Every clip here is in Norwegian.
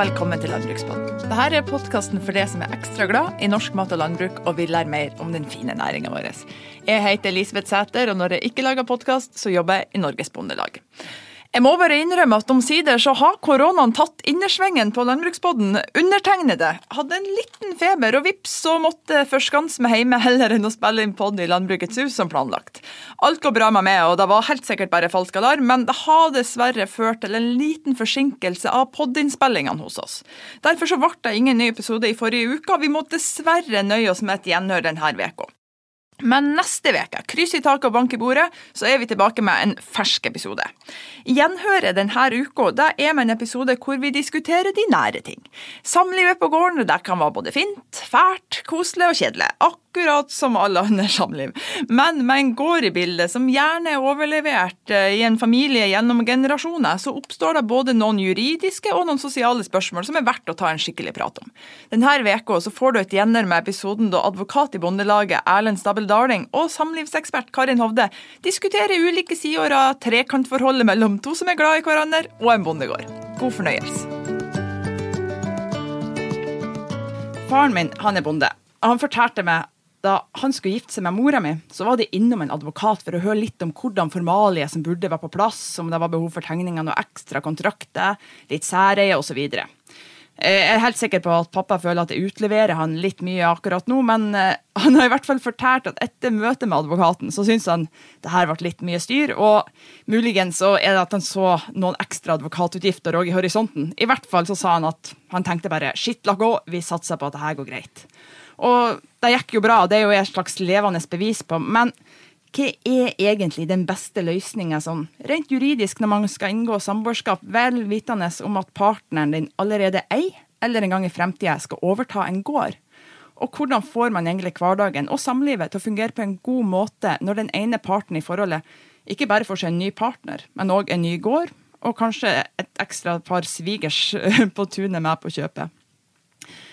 velkommen til Landbrukspodden. Dette er podkasten for deg som er ekstra glad i norsk mat og landbruk og vil lære mer om den fine næringa vår. Jeg heter Elisabeth Sæter, og når jeg ikke lager podkast, så jobber jeg i Norges Bondelag. Jeg må bare innrømme at omsider så har koronaen tatt innersvingen på landbrukspodden. Undertegnede hadde en liten feber, og vips så måtte forskanse meg hjemme heller enn å spille inn pod i Landbrukets hus som planlagt. Alt går bra med meg, og det var helt sikkert bare falsk alarm, men det har dessverre ført til en liten forsinkelse av podinnspillingene hos oss. Derfor så ble det ingen ny episode i forrige uke, og vi må dessverre nøye oss med et gjenhør denne uka. Men neste uke, kryss i taket og bank i bordet, så er vi tilbake med en fersk episode. Gjenhøret denne uka det er med en episode hvor vi diskuterer de nære ting. Samlivet på gården det kan være både fint, fælt, koselig og kjedelig. Akkurat som alle andre samliv. Men med en gård i bildet som gjerne er overlevert eh, i en familie gjennom generasjoner, så oppstår det både noen juridiske og noen sosiale spørsmål som er verdt å ta en skikkelig prat om. Denne uka får du et gjenner med episoden da advokat i Bondelaget Erlend Stabel Darling og samlivsekspert Karin Hovde diskuterer ulike sider av trekantforholdet mellom to som er glad i hverandre, og en bondegård. God fornøyelse. Faren min han er bonde. Han fortalte meg da han skulle gifte seg med mora mi, så var de innom en advokat for å høre litt om hvordan formalie som burde være på plass, om det var behov for tegninger og ekstra kontrakter, litt særeie osv. Jeg er helt sikker på at pappa føler at jeg utleverer han litt mye akkurat nå, men eh, han har i hvert fall fortalt at etter møtet med advokaten så syns han det her ble litt mye styr, og muligens så er det at han så noen ekstra advokatutgifter òg i horisonten. I hvert fall så sa han at han tenkte bare shit, la gå, vi satser på at det her går greit. Og det gikk jo bra, det er jo et slags levende bevis på, men hva er egentlig den beste løsninga sånn rent juridisk når man skal inngå samboerskap, vel vitende om at partneren din allerede eier, eller en gang i fremtida skal overta en gård? Og hvordan får man egentlig hverdagen og samlivet til å fungere på en god måte når den ene parten i forholdet ikke bare får seg en ny partner, men òg en ny gård, og kanskje et ekstra par svigers på tunet med på kjøpet?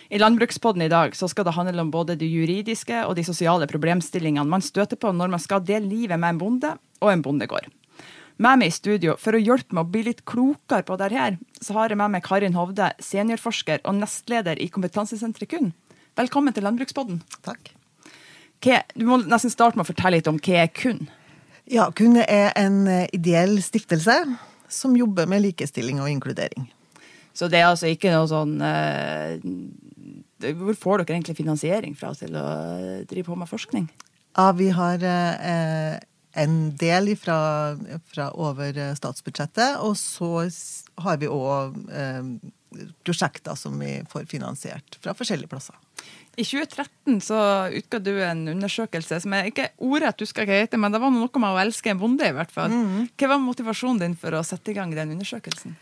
I Landbrukspodden i dag så skal det handle om både de juridiske og de sosiale problemstillingene man støter på når man skal dele livet med en bonde og en bondegård. Med meg i studio for å hjelpe meg å bli litt klokere på dette, her, så har jeg med meg Karin Hovde, seniorforsker og nestleder i Kompetansesenteret KUN. Velkommen til Landbrukspodden. Takk. Du må nesten starte med å fortelle litt om hva er KUN? Ja, KUN er en ideell stiftelse som jobber med likestilling og inkludering. Så det er altså ikke noe sånn eh, Hvor får dere egentlig finansiering fra til å drive på med forskning? Ja, vi har eh, en del fra, fra, over statsbudsjettet, og så har vi òg eh, prosjekter som vi får finansiert fra forskjellige plasser. I 2013 så utga du en undersøkelse som jeg ikke ordrett husker hva heter, men det var noe med å elske en bonde, i hvert fall. Mm. Hva var motivasjonen din for å sette i gang den undersøkelsen?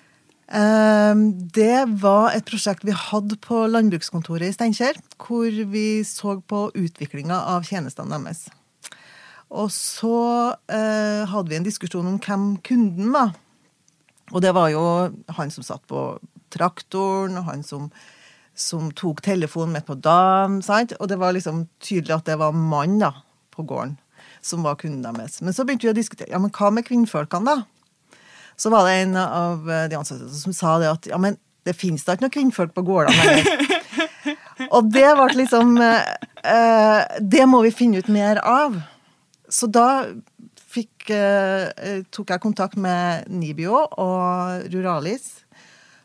Ehm, det var et prosjekt vi hadde på landbrukskontoret i Steinkjer, hvor vi så på utviklinga av tjenestene deres. Og så eh, hadde vi en diskusjon om hvem kunden var. Og det var jo han som satt på traktoren, og han som, som tok telefonen midt på dagen. Sant? Og det var liksom tydelig at det var mann da, på gården som var kunden deres. Men så begynte vi å diskutere ja, men hva med kvinnfolkene, da? Så var det en av eh, de ansatte som sa det at ja, men det fins da ikke noen kvinnfolk på gårdene lenger. Og det ble liksom eh, Det må vi finne ut mer av. Så da fikk, eh, tok jeg kontakt med Nibio og Ruralis.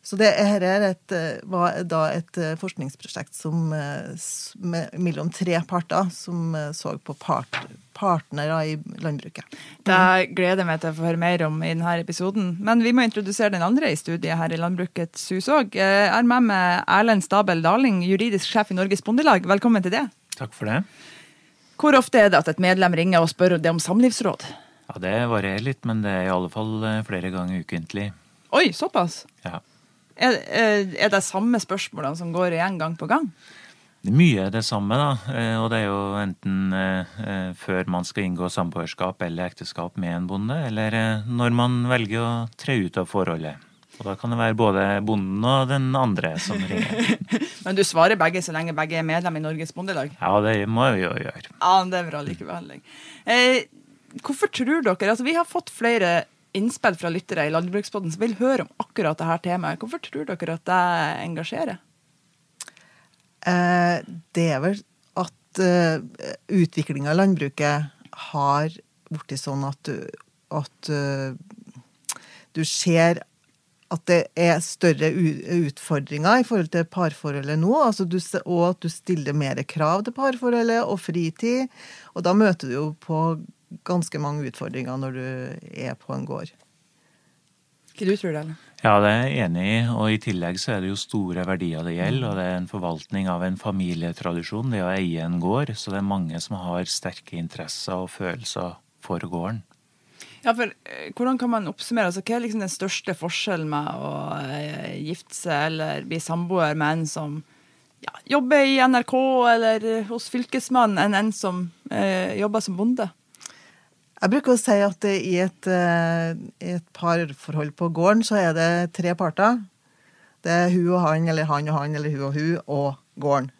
Så det her et, var da et forskningsprosjekt som, med, mellom tre parter som så på part, partnere i landbruket. Det gleder jeg meg til å få høre mer om i denne episoden. Men vi må introdusere den andre i studiet her i Landbrukets hus òg. Jeg er med med Erlend Stabel Daling, juridisk sjef i Norges Bondelag. Velkommen til det. Takk for det. Hvor ofte er det at et medlem ringer og spør det om samlivsråd? Ja, Det varierer litt, men det er i alle fall eh, flere ganger ukentlig. Oi, såpass? Ja. Er, er det samme spørsmålene som går igjen gang på gang? Mye er det samme, da. Eh, og det er jo enten eh, eh, før man skal inngå samboerskap eller ekteskap med en bonde, eller når man velger å tre ut av forholdet. Og da kan det være både bonden og den andre som ringer. Men du svarer begge så lenge begge er medlem i Norges Bondelag? Ja, det må vi jo gjøre. Ja, det er bra likebehandling. Eh, hvorfor tror dere Altså, vi har fått flere innspill fra lyttere i Landbrukspodden som vil høre om akkurat dette temaet. Hvorfor tror dere at det engasjerer? Eh, det er vel at uh, utviklinga av landbruket har blitt sånn at, du, at uh, du ser at det er større utfordringer i forhold til parforholdet nå. Altså du, og at du stiller mer krav til parforholdet og fritid. Og da møter du jo på ganske mange utfordringer når du er på en gård. Hva du tror det, eller? Ja, det er jeg enig i. Og i tillegg så er det jo store verdier det gjelder. Og det er en forvaltning av en familietradisjon, det å eie en gård. Så det er mange som har sterke interesser og følelser for gården. Ja, for eh, Hvordan kan man oppsummere? Altså, hva er liksom den største forskjellen med å eh, gifte seg eller bli samboer med en som ja, jobber i NRK eller hos Fylkesmannen, enn en som eh, jobber som bonde? Jeg bruker å si at i et, eh, et parforhold på gården så er det tre parter. Det er hun og han, eller han og han, eller hun og hun, og gården.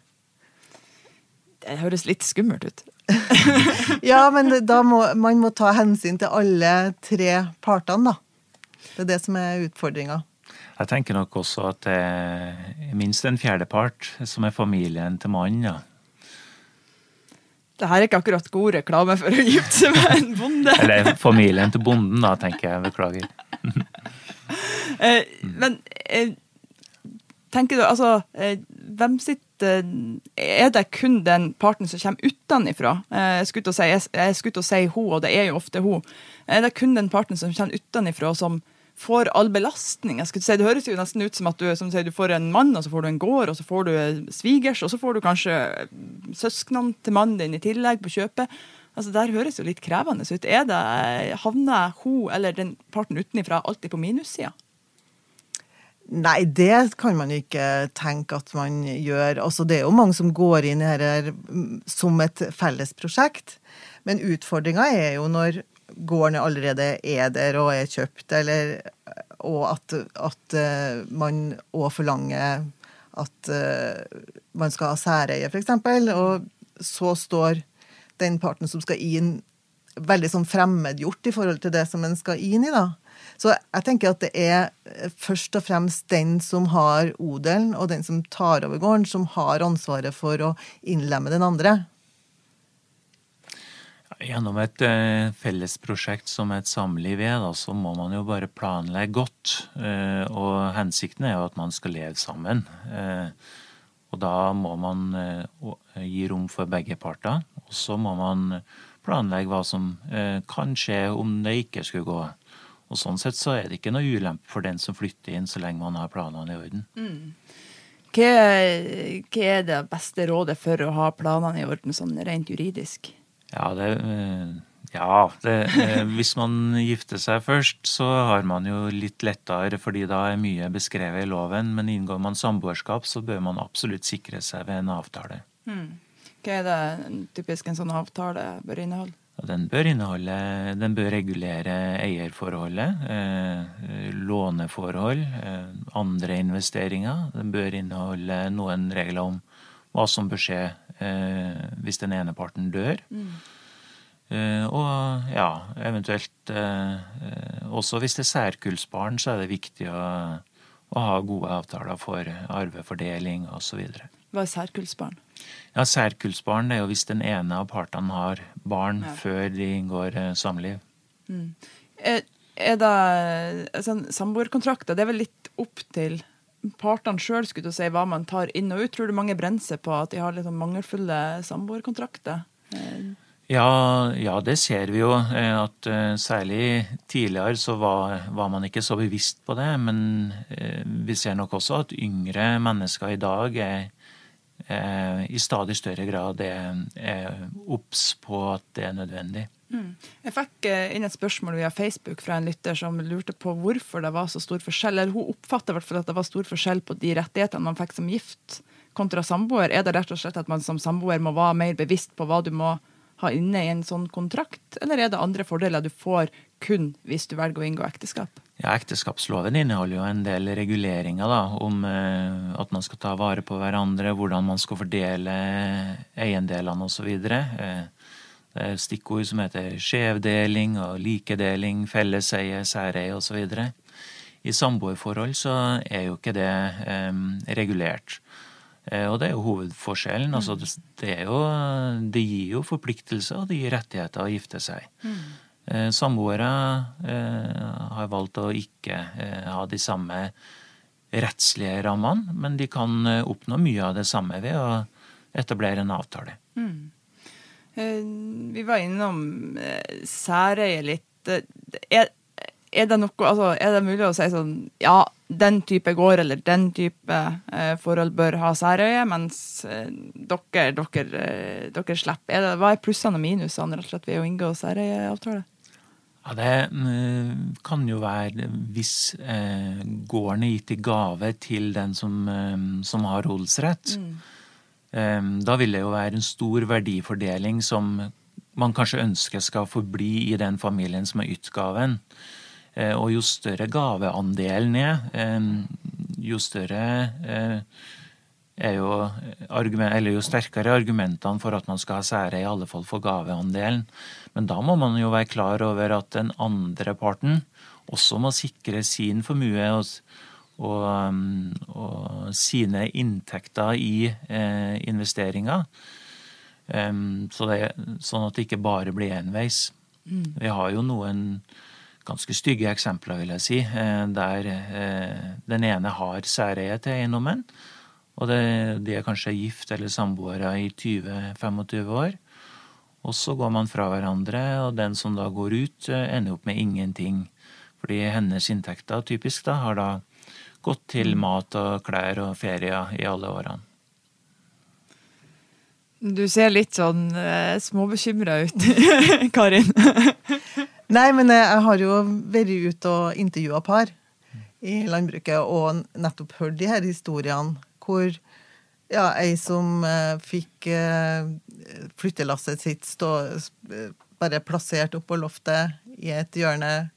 Det høres litt skummelt ut. ja, men da må man må ta hensyn til alle tre partene, da. Det er det som er utfordringa. Jeg tenker nok også at det er minst en fjerdepart som er familien til mannen. Ja. Det her er ikke akkurat god reklame for å gifte seg med en bonde. Eller familien til bonden, da, tenker jeg. Beklager. Eh, men eh, tenker du, altså eh, Hvem sitt er det kun den parten som kommer utenfra? Jeg skulle til å si, jeg skulle til å si hun, og det er jo ofte hun. Er det kun den parten som kommer utenfra, som får all belastning? Jeg skulle si, Det høres jo nesten ut som at du, som du, sier, du får en mann, og så får du en gård, og så får du svigers, og så får du kanskje søsknene til mannen din i tillegg på kjøpet. Altså, Der høres jo litt krevende ut. Er det, Havner hun eller den parten utenfra alltid på minussida? Nei, det kan man ikke tenke at man gjør. Altså, det er jo mange som går inn her som et felles prosjekt. Men utfordringa er jo når gården allerede er der og er kjøpt, eller, og at, at uh, man òg forlanger at uh, man skal ha særeie, f.eks. Og så står den parten som skal inn, veldig sånn fremmedgjort i forhold til det som en skal inn i, da. Så jeg tenker at det er først og fremst den som har odelen, og den som tar over gården, som har ansvaret for å innlemme den andre. Gjennom et felles fellesprosjekt som et samliv er, så må man jo bare planlegge godt. Eh, og hensikten er jo at man skal leve sammen. Eh, og da må man eh, gi rom for begge parter. Og så må man planlegge hva som eh, kan skje om det ikke skulle gå. Og Sånn sett så er det ikke noe ulempe for den som flytter inn, så lenge man har planene i orden. Mm. Hva, hva, er det beste rådet for å ha planene i orden sånn rent juridisk? Ja, det, eh, ja det, eh, hvis man gifter seg først, så har man jo litt lettere, fordi da er mye beskrevet i loven. Men inngår man samboerskap, så bør man absolutt sikre seg ved en avtale. Mm. Hva er det typisk en sånn avtale bør inneholde? Den bør, den bør regulere eierforholdet, eh, låneforhold, eh, andre investeringer. Den bør inneholde noen regler om hva som bør skje hvis den ene parten dør. Mm. Eh, og ja, eventuelt eh, også hvis det er særkullsbarn, så er det viktig å, å ha gode avtaler for arvefordeling osv. Hva er særkullsbarn? Ja, Særkullsbarn er jo hvis den ene av partene har barn ja. før de inngår eh, samliv. Mm. Er, er det sånn, Samboerkontrakter det er vel litt opp til partene sjøl si, hva man tar inn og ut. Tror du mange brenner seg på at de har litt sånn mangelfulle samboerkontrakter? Ja, ja, det ser vi jo. Eh, at uh, Særlig tidligere så var, var, man ikke så bevisst på det. Men uh, vi ser nok også at yngre mennesker i dag er er i stadig større grad er obs på at det er nødvendig. Mm. Jeg fikk eh, inn et spørsmål via Facebook fra en lytter som lurte på hvorfor det var så stor forskjell. eller Hun oppfatter i hvert fall at det var stor forskjell på de rettighetene man fikk som gift kontra samboer. Er det rett og slett at man som samboer må være mer bevisst på hva du må ha inne i en sånn kontrakt, eller er det andre fordeler du får kun hvis du velger å inngå ekteskap? Ja, Ekteskapsloven inneholder jo en del reguleringer da, om eh, at man skal ta vare på hverandre, hvordan man skal fordele eiendelene osv. Eh, Det er stikkord som heter skjevdeling og likedeling, felleseie, særeie osv. I samboerforhold så er jo ikke det eh, regulert. Eh, og det er jo hovedforskjellen. Altså, det, det, jo, det, gir jo forpliktelser, og det gir rettigheter å gifte seg. Mm. Eh, samboere eh, har valgt å ikke eh, ha de samme rettslige rammene, men de kan oppnå mye av det samme ved å etablere en avtale. Mm. Vi var innom særøye litt. Er, er det, noe, altså, er det mulig å si sånn Ja, den type gård eller den type eh, forhold bør ha særøye, mens eh, dere, dere, eh, dere slipper. Er det, hva er plussene og minusene rett og slett ved å inngå særøyeavtale? Ja, Det mm, kan jo være hvis eh, gården er gitt i gave til den som, eh, som har odelsrett. Mm. Eh, da vil det jo være en stor verdifordeling som man kanskje ønsker skal forbli i den familien som har ytt gaven. Eh, og jo større gaveandelen er, eh, jo større eh, er jo, eller jo sterkere argumentene for at man skal ha sære, i alle fall for gaveandelen. Men da må man jo være klar over at den andre parten også må sikre sin formue og, og, og sine inntekter i eh, investeringer. Um, så det, sånn at det ikke bare blir enveis. Mm. Vi har jo noen ganske stygge eksempler, vil jeg si, eh, der eh, den ene har særeie til eiendommen, og det, de er kanskje gift eller samboere i 20-25 år. Og så går man fra hverandre, og den som da går ut, eh, ender opp med ingenting. Fordi hennes inntekter typisk da har da gått til mm. mat og klær og ferier i alle årene. Du ser litt sånn eh, småbekymra ut, Karin. Nei, men jeg har jo vært ute og intervjua par i landbruket og nettopp hørt de her historiene hvor ja, ei som eh, fikk eh, flyttelasset sitt stå, uh, bare plassert oppå loftet i et hjørne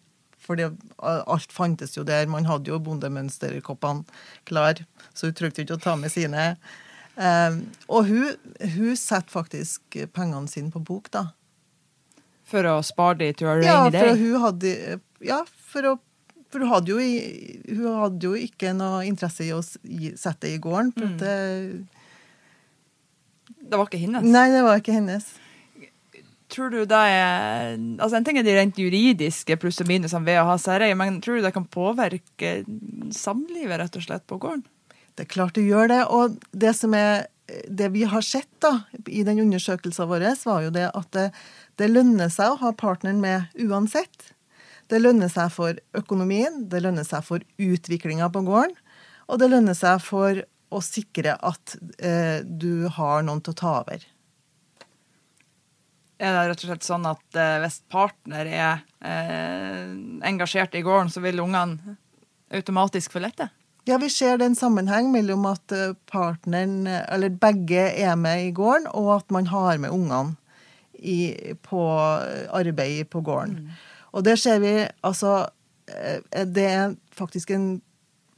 for alt fantes jo der. Man hadde jo bondemønsterkoppene klar, så hun trengte ikke å ta med sine. og hun, hun setter faktisk pengene sine på bok, da. For å spare de til a rainy ja, day? Hun hadde, ja, for, å, for hun, hadde jo, hun hadde jo ikke noe interesse i å sette det i gården. For mm. det, det var ikke hennes? Nei, det var ikke hennes. Tror du det er altså En ting er de rent juridiske pluss og minusene ved å ha særeie, men tror du det kan påvirke samlivet rett og slett på gården? Det er klart det gjør det. Og det er det vi har sett da, i den undersøkelsen vår, var jo det at det, det lønner seg å ha partneren med uansett. Det lønner seg for økonomien, det lønner seg for utviklinga på gården, og det lønner seg for å sikre at eh, du har noen til å ta over. Er det rett og slett sånn at eh, hvis partner er eh, engasjert i gården, så vil ungene automatisk få lette? Ja, vi ser det en sammenheng mellom at eh, partneren, eller begge er med i gården, og at man har med ungene i, på arbeid på gården. Mm. Og det ser vi altså eh, Det er faktisk en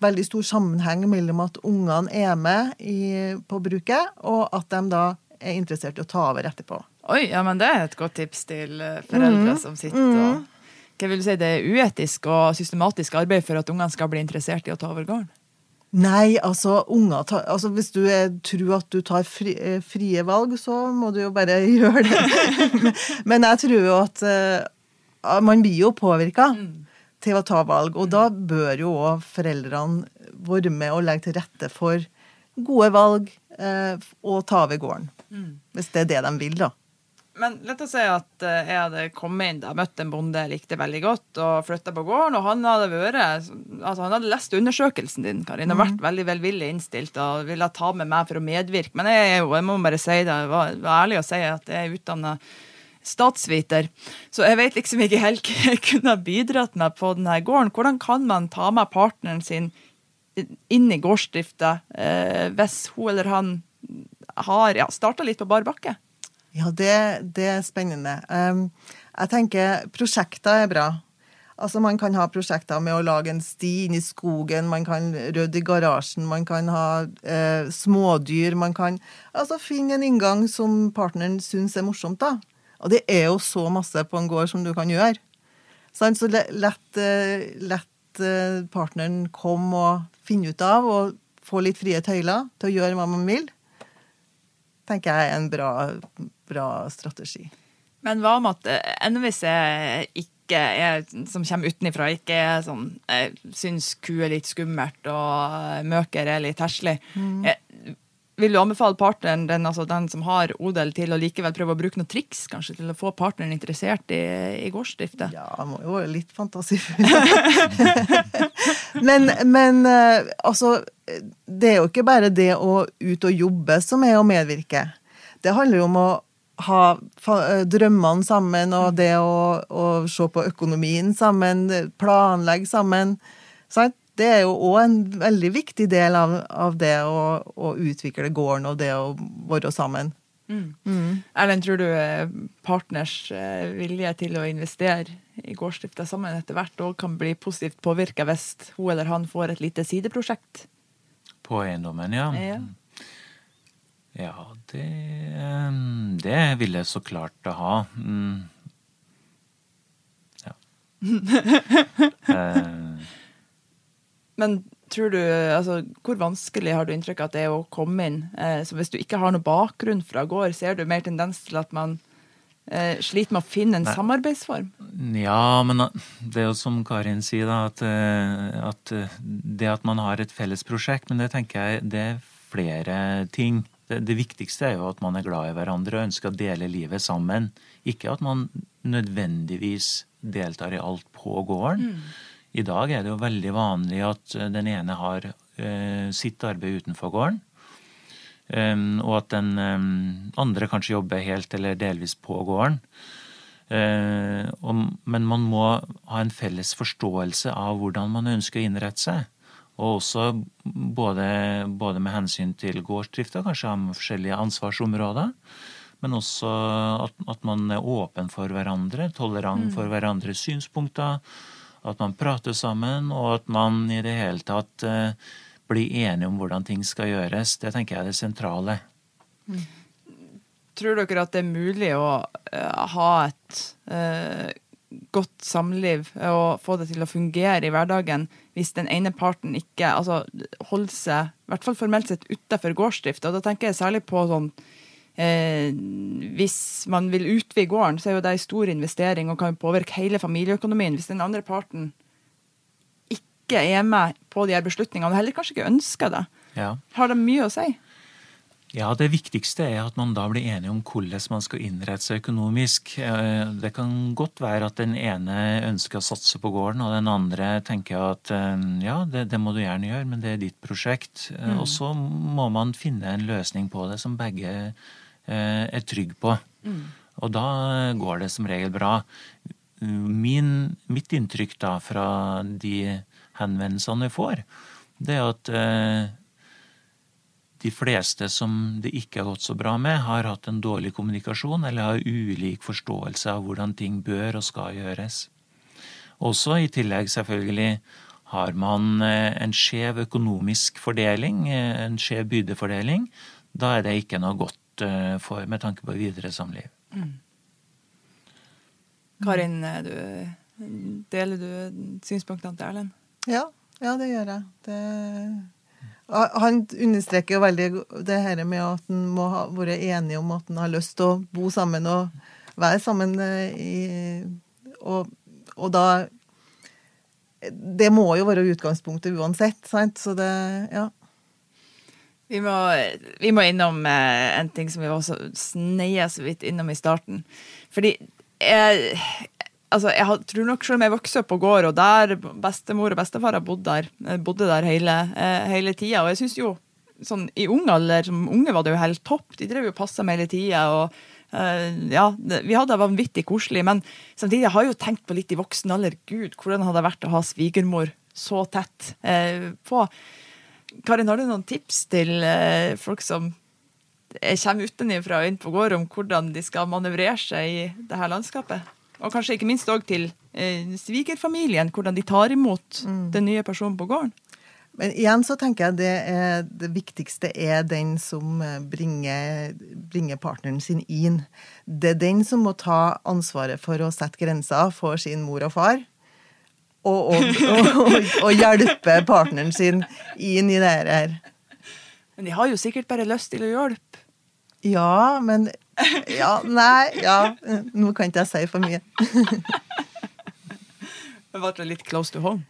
veldig stor sammenheng mellom at ungene er med i, på bruket, og at de da er interessert i å ta over etterpå. Oi, ja, men det er et godt tips til eh, foreldre mm. som sitter mm. og Hva vil du si, det er uetisk og systematisk arbeid for at ungene skal bli interessert i å ta over gården? Nei, altså, unger tar, altså Hvis du er, tror at du tar fri, eh, frie valg, så må du jo bare gjøre det. Men jeg tror jo at uh, man blir jo påvirka mm. til å ta valg. Og da bør jo òg foreldrene være med og legge til rette for gode valg uh, og ta over gården. Mm. Hvis det er det de vil, da. Men lett å si at uh, jeg hadde kommet inn da, møtt en bonde jeg likte veldig godt, og flytta på gården, og han hadde vært altså han hadde lest undersøkelsen din, Karin, og vært mm. veldig velvillig innstilt og ville ta med meg for å medvirke. Men jeg, jeg må bare si det, var, var ærlig å si at jeg er utdanna statsviter, så jeg vet liksom ikke helt hva jeg kunne bidratt med på denne gården. Hvordan kan man ta med partneren sin inn i gårdsdrifta eh, hvis hun eller han har ja, starta litt på bar bakke? Ja, det, det er spennende. Jeg tenker prosjekter er bra. Altså Man kan ha prosjekter med å lage en sti inn i skogen, man kan rydde i garasjen, man kan ha eh, smådyr. Man kan altså finne en inngang som partneren syns er morsomt. da. Og det er jo så masse på en gård som du kan gjøre. Så lett, eh, lett eh, partneren komme og finne ut av, og få litt frie tøyler til å gjøre hva man vil, tenker jeg er en bra, bra strategi. Men hva om at eh, jeg ikke er, som kommer utenifra, ikke er sånn Jeg syns ku er litt skummelt, og eh, møker er litt heslig. Mm. Vil du anbefale partneren, den, altså den som har odel, til å likevel prøve å bruke noen triks kanskje, til å få partneren interessert i, i gårdsdriftet? Ja, må jo være litt fantasifull. men, men eh, altså Det er jo ikke bare det å ut og jobbe som er å medvirke. Det handler jo om å ha eh, drømmene sammen, og det å, å se på økonomien sammen, planlegge sammen. Sant? Det er jo òg en veldig viktig del av, av det å, å utvikle gården og det å være sammen. Erlend, tror du eh, partners eh, vilje til å investere i gårdsdrifta sammen etter hvert òg kan bli positivt påvirka hvis hun eller han får et lite sideprosjekt? På eiendommen, ja. Ja. Ja, det, eh, det vil jeg så klart ha. Mm. Ja. Eh, Men tror du, altså, hvor vanskelig har du inntrykk av at det er å komme inn? Eh, så hvis du ikke har noen bakgrunn fra gård, ser du mer tendens til at man eh, sliter med å finne en Nei. samarbeidsform? Ja, men uh, det er jo som Karin sier, da, at, uh, at uh, det at man har et felles prosjekt, men det tenker jeg det er flere ting. Det, det viktigste er jo at man er glad i hverandre og ønsker å dele livet sammen. Ikke at man nødvendigvis deltar i alt på gården. I dag er det jo veldig vanlig at uh, den ene har eh, sitt arbeid utenfor gården. Um, og at den um, andre kanskje jobber helt eller delvis på gården. Uh, og, men man må ha en felles forståelse av hvordan man ønsker å innrette seg. Og også både, både med hensyn til gårdsdrifta, kanskje ha forskjellige ansvarsområder. Men også at, at man er åpen for hverandre, tolerant for hverandres synspunkter. At man prater sammen, og at man i det hele tatt eh, blir enige om hvordan ting skal gjøres. Det tenker jeg er det sentrale. Tror dere at det er mulig å eh, ha et eh, godt samliv og få det til å fungere i hverdagen hvis den ene parten ikke altså, holder seg, i hvert fall formelt sett, utenfor gårdsdrift? Og da tenker jeg særlig på sånn eh, Hvis man vil utvide gården, så er jo det en stor investering og kan påvirke hele familieøkonomien. Hvis den andre parten ikke er med på de her beslutningene, og heller kanskje ikke ønsker det, Ja. har det mye å si? Ja, Det viktigste er at man da blir enige om hvordan man skal innrette seg økonomisk. Eh, Det kan godt være at den ene ønsker å satse på gården, og den andre tenker at eh, ja, det, det må du gjerne gjøre, men det er ditt prosjekt. Mm. Og så må man finne en løsning på det som begge eh, er trygge på. Og da går det som regel bra. Min, mitt inntrykk da fra de henvendelsene jeg får, det er at eh, de fleste som det ikke har gått så bra med, har hatt en dårlig kommunikasjon eller har ulik forståelse av hvordan ting bør og skal gjøres. Også i tillegg, selvfølgelig, har man eh, en skjev økonomisk fordeling, eh, en skjev byrdefordeling. Da er det ikke noe godt eh, for, med tanke på videre samliv. Karin, eh, du, deler du synspunktene til Erlend? Ja, ja det gjør jeg. Det, han understreker jo veldig det her med at han må ha, være enig om at han har lyst til å bo sammen og være sammen eh, i Og, og da Det må jo være utgangspunktet uansett, sant? Så det Ja. Vi må, vi må innom eh, en ting som vi også sneia så vidt innom i starten. Fordi jeg, altså jeg tror nok selv om jeg vokste opp på gård, og der bestemor og bestefar har bodd der, eh, bodde der hele, eh, hele tida. Og jeg syns jo sånn i ung alder, som unge var det jo helt topp. De drev jo og passa meg hele tida. Eh, ja, vi hadde det vanvittig koselig. Men samtidig har jeg jo tenkt på litt i voksen alder. Gud, hvordan hadde det vært å ha svigermor så tett eh, på? Karin, har du noen tips til eh, folk som kommer utenfra og inn på gård, om hvordan de skal manøvrere seg i det her landskapet? Og kanskje ikke minst òg til eh, svigerfamilien, hvordan de tar imot den nye personen på gården? Men igjen så tenker jeg det, er, det viktigste er den som eh, bringer, bringer, partneren sin inn. Det er den som må ta ansvaret for å sette grenser for sin mor og far. Og, og, og, og hjelpe partneren sin inn i det her. Men de har jo sikkert bare lyst til å hjelpe. Ja, men Ja, nei, ja. Nå kan ikke jeg si for mye. Det ble litt close to home?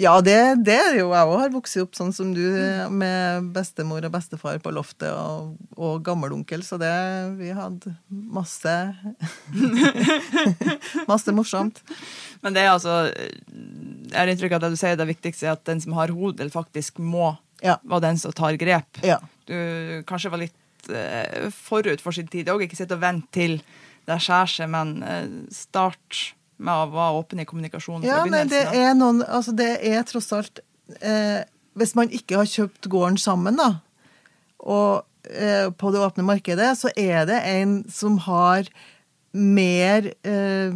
Ja, det, det er jo jeg òg har vokst opp sånn som du, med bestemor og bestefar på loftet og, og gammelonkel, så det Vi hadde masse Masse morsomt. Men det er altså Jeg har inntrykk av at det du sier det viktigste er at den som har hodel, faktisk må ja. være den som tar grep. Ja. Du kanskje var litt forut for sin tid òg. Ikke sitte og vente til det skjærer seg, men uh, start med å være åpen i kommunikasjonen. Ja, nei, det er noen Altså, det er tross alt eh, Hvis man ikke har kjøpt gården sammen, da, og eh, på det åpne markedet, så er det en som har mer eh,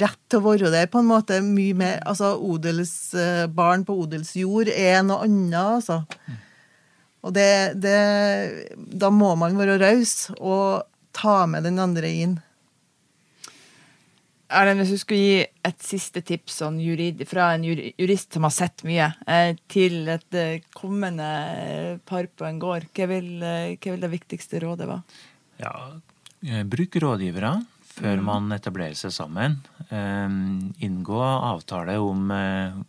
rett til å være der, på en måte. Mye mer Altså, odelsbarn på odelsjord er noe annet, altså. Og det, det Da må man være raus og ta med den andre inn. Erlend, hvis du skulle gi et siste tips sånn jurid, fra en jurist som har sett mye, eh, til et eh, kommende par på en gård, hva vil, eh, hva vil det viktigste rådet være? Ja, Bruk rådgivere før mm. man etablerer seg sammen. Inngå avtale om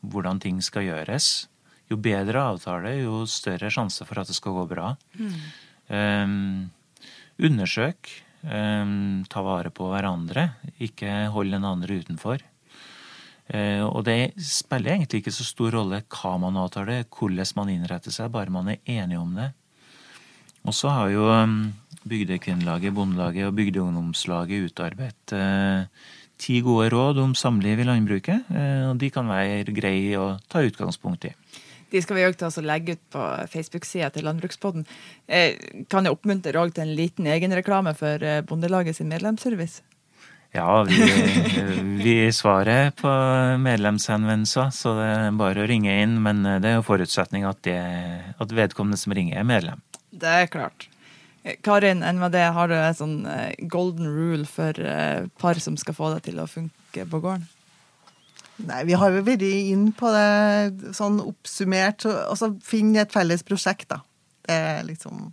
hvordan ting skal gjøres. Jo bedre avtale, jo større sjanse for at det skal gå bra. Mm. Undersøk Um, ta vare på hverandre, ikke hold den andre utenfor. Uh, og det spiller egentlig ikke så stor rolle hva man avtaler, hvordan man innretter seg, bare man er enige om det. Og så har jo um, Bygdekvinnelaget, Bondelaget og Bygdeungdomslaget utarbeidet uh, ti gode råd om samliv i landbruket. Eh, og de kan være greie å ta utgangspunkt i. De skal vi òg legge ut på Facebook-sida til Landbrukspodden. Eh, kan jeg oppmuntre òg til en liten egenreklame for eh, Bondelaget sin medlemsservice? Ja, vi, vi svarer på medlemshenvendelser, så det er bare å ringe inn. Men det er jo forutsetning at, det, at vedkommende som ringer, er medlem. Det er klart. Karin, enn med det, har du en sånn golden rule for par som skal få det til å funke på gården? Nei, vi har jo vært inn på det sånn oppsummert. Altså finne et felles prosjekt, da. Det er liksom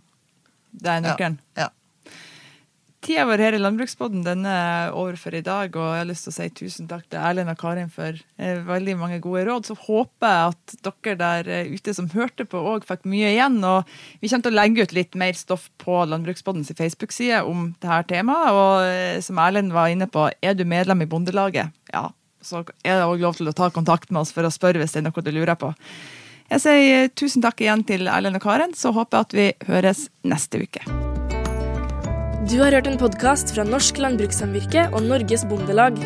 Det er nøkkelen? Ja. ja. Tida vår her i Landbruksboden den er over for i dag, og jeg har lyst til å si tusen takk til Erlend og Karin for eh, veldig mange gode råd. Så håper jeg at dere der eh, ute som hørte på, òg fikk mye igjen. Og vi kommer til å legge ut litt mer stoff på Landbruksbåtens Facebook-side om dette temaet. Og eh, som Erlend var inne på, er du medlem i Bondelaget? Ja, så er det òg lov til å ta kontakt med oss for å spørre hvis det er noe du lurer på. Jeg sier tusen takk igjen til Erlend og Karen, så håper jeg at vi høres neste uke. Du har hørt en podkast fra Norsk Landbrukssamvirke og Norges Bondelag.